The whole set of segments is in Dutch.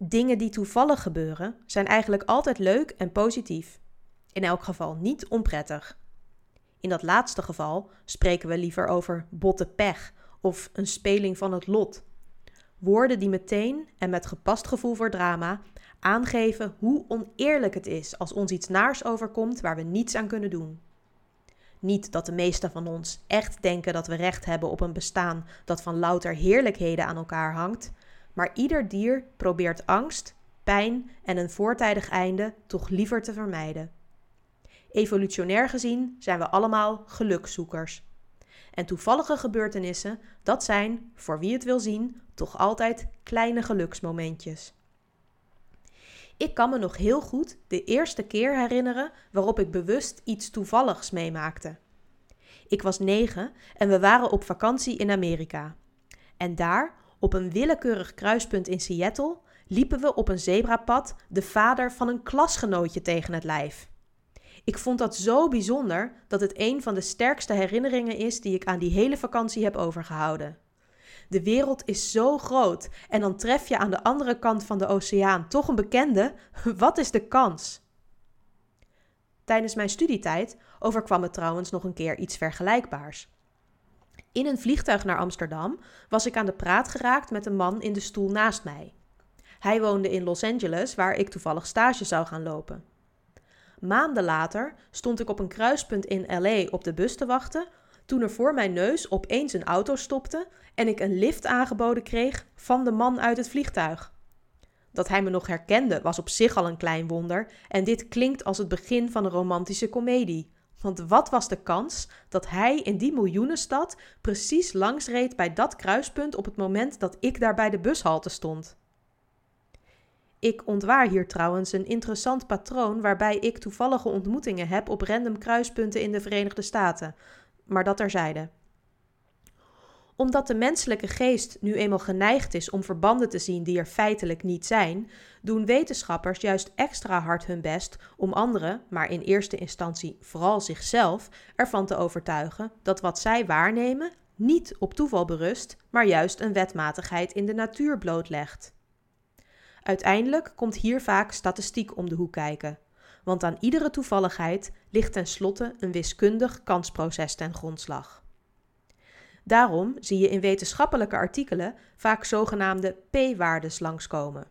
Dingen die toevallig gebeuren zijn eigenlijk altijd leuk en positief. In elk geval niet onprettig. In dat laatste geval spreken we liever over botte pech of een speling van het lot. Woorden die meteen en met gepast gevoel voor drama aangeven hoe oneerlijk het is als ons iets naars overkomt waar we niets aan kunnen doen. Niet dat de meesten van ons echt denken dat we recht hebben op een bestaan dat van louter heerlijkheden aan elkaar hangt, maar ieder dier probeert angst, pijn en een voortijdig einde toch liever te vermijden. Evolutionair gezien zijn we allemaal gelukzoekers. En toevallige gebeurtenissen, dat zijn, voor wie het wil zien, toch altijd kleine geluksmomentjes. Ik kan me nog heel goed de eerste keer herinneren waarop ik bewust iets toevalligs meemaakte. Ik was negen en we waren op vakantie in Amerika. En daar, op een willekeurig kruispunt in Seattle, liepen we op een zebrapad de vader van een klasgenootje tegen het lijf. Ik vond dat zo bijzonder dat het een van de sterkste herinneringen is die ik aan die hele vakantie heb overgehouden. De wereld is zo groot en dan tref je aan de andere kant van de oceaan toch een bekende. Wat is de kans? Tijdens mijn studietijd overkwam me trouwens nog een keer iets vergelijkbaars. In een vliegtuig naar Amsterdam was ik aan de praat geraakt met een man in de stoel naast mij. Hij woonde in Los Angeles, waar ik toevallig stage zou gaan lopen. Maanden later stond ik op een kruispunt in LA op de bus te wachten toen er voor mijn neus opeens een auto stopte en ik een lift aangeboden kreeg van de man uit het vliegtuig. Dat hij me nog herkende was op zich al een klein wonder en dit klinkt als het begin van een romantische komedie. Want wat was de kans dat hij in die miljoenenstad precies langs reed bij dat kruispunt op het moment dat ik daar bij de bushalte stond? Ik ontwaar hier trouwens een interessant patroon waarbij ik toevallige ontmoetingen heb op random kruispunten in de Verenigde Staten, maar dat terzijde. Omdat de menselijke geest nu eenmaal geneigd is om verbanden te zien die er feitelijk niet zijn, doen wetenschappers juist extra hard hun best om anderen, maar in eerste instantie vooral zichzelf, ervan te overtuigen dat wat zij waarnemen niet op toeval berust, maar juist een wetmatigheid in de natuur blootlegt. Uiteindelijk komt hier vaak statistiek om de hoek kijken want aan iedere toevalligheid ligt tenslotte een wiskundig kansproces ten grondslag. Daarom zie je in wetenschappelijke artikelen vaak zogenaamde p-waardes langskomen.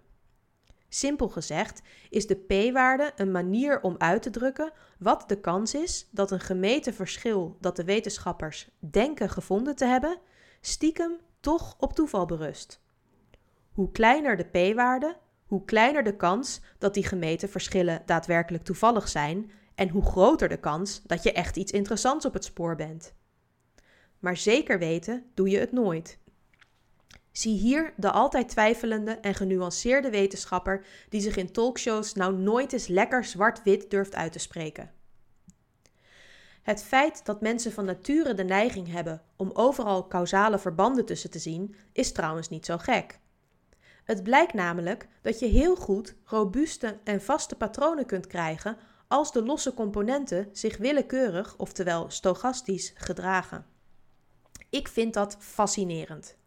Simpel gezegd is de p-waarde een manier om uit te drukken wat de kans is dat een gemeten verschil dat de wetenschappers denken gevonden te hebben, stiekem toch op toeval berust. Hoe kleiner de p-waarde, hoe kleiner de kans dat die gemeten verschillen daadwerkelijk toevallig zijn en hoe groter de kans dat je echt iets interessants op het spoor bent. Maar zeker weten doe je het nooit. Zie hier de altijd twijfelende en genuanceerde wetenschapper die zich in talkshows nou nooit eens lekker zwart-wit durft uit te spreken. Het feit dat mensen van nature de neiging hebben om overal causale verbanden tussen te zien, is trouwens niet zo gek. Het blijkt namelijk dat je heel goed robuuste en vaste patronen kunt krijgen als de losse componenten zich willekeurig, oftewel stochastisch, gedragen. Ik vind dat fascinerend.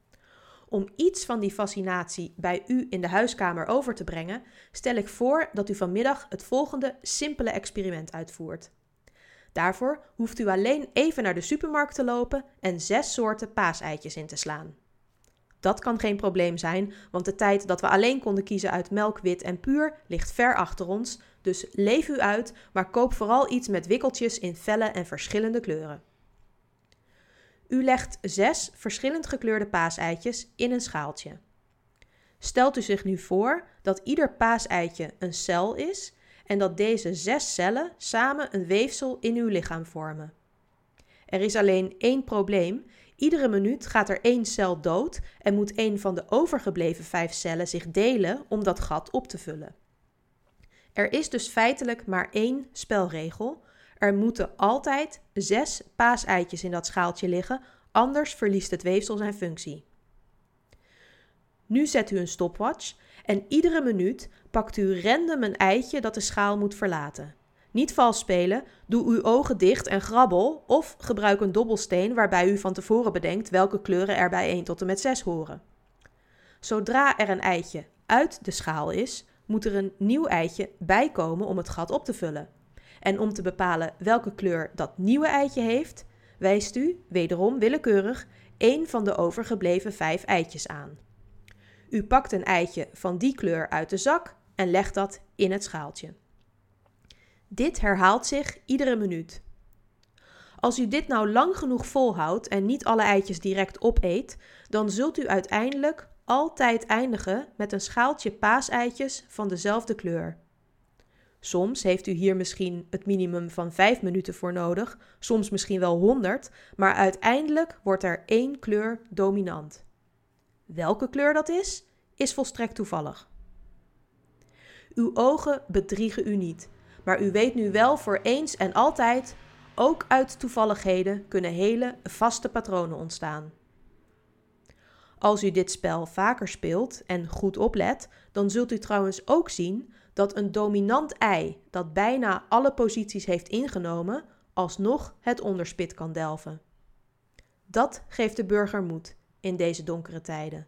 Om iets van die fascinatie bij u in de huiskamer over te brengen, stel ik voor dat u vanmiddag het volgende simpele experiment uitvoert. Daarvoor hoeft u alleen even naar de supermarkt te lopen en zes soorten paaseitjes in te slaan. Dat kan geen probleem zijn, want de tijd dat we alleen konden kiezen uit melk, wit en puur ligt ver achter ons. Dus leef u uit, maar koop vooral iets met wikkeltjes in felle en verschillende kleuren. U legt zes verschillend gekleurde paaseitjes in een schaaltje. Stelt u zich nu voor dat ieder paaseitje een cel is en dat deze zes cellen samen een weefsel in uw lichaam vormen. Er is alleen één probleem Iedere minuut gaat er één cel dood en moet een van de overgebleven vijf cellen zich delen om dat gat op te vullen. Er is dus feitelijk maar één spelregel. Er moeten altijd zes paaseitjes in dat schaaltje liggen, anders verliest het weefsel zijn functie. Nu zet u een stopwatch en iedere minuut pakt u random een eitje dat de schaal moet verlaten. Niet vals spelen, doe uw ogen dicht en grabbel of gebruik een dobbelsteen waarbij u van tevoren bedenkt welke kleuren er bij 1 tot en met 6 horen. Zodra er een eitje uit de schaal is, moet er een nieuw eitje bijkomen om het gat op te vullen. En om te bepalen welke kleur dat nieuwe eitje heeft, wijst u, wederom willekeurig, één van de overgebleven vijf eitjes aan. U pakt een eitje van die kleur uit de zak en legt dat in het schaaltje. Dit herhaalt zich iedere minuut. Als u dit nou lang genoeg volhoudt en niet alle eitjes direct opeet, dan zult u uiteindelijk altijd eindigen met een schaaltje paaseitjes van dezelfde kleur. Soms heeft u hier misschien het minimum van 5 minuten voor nodig, soms misschien wel 100, maar uiteindelijk wordt er één kleur dominant. Welke kleur dat is, is volstrekt toevallig. Uw ogen bedriegen u niet, maar u weet nu wel voor eens en altijd, ook uit toevalligheden kunnen hele vaste patronen ontstaan. Als u dit spel vaker speelt en goed oplet, dan zult u trouwens ook zien dat een dominant ei dat bijna alle posities heeft ingenomen, alsnog het onderspit kan delven. Dat geeft de burger moed in deze donkere tijden.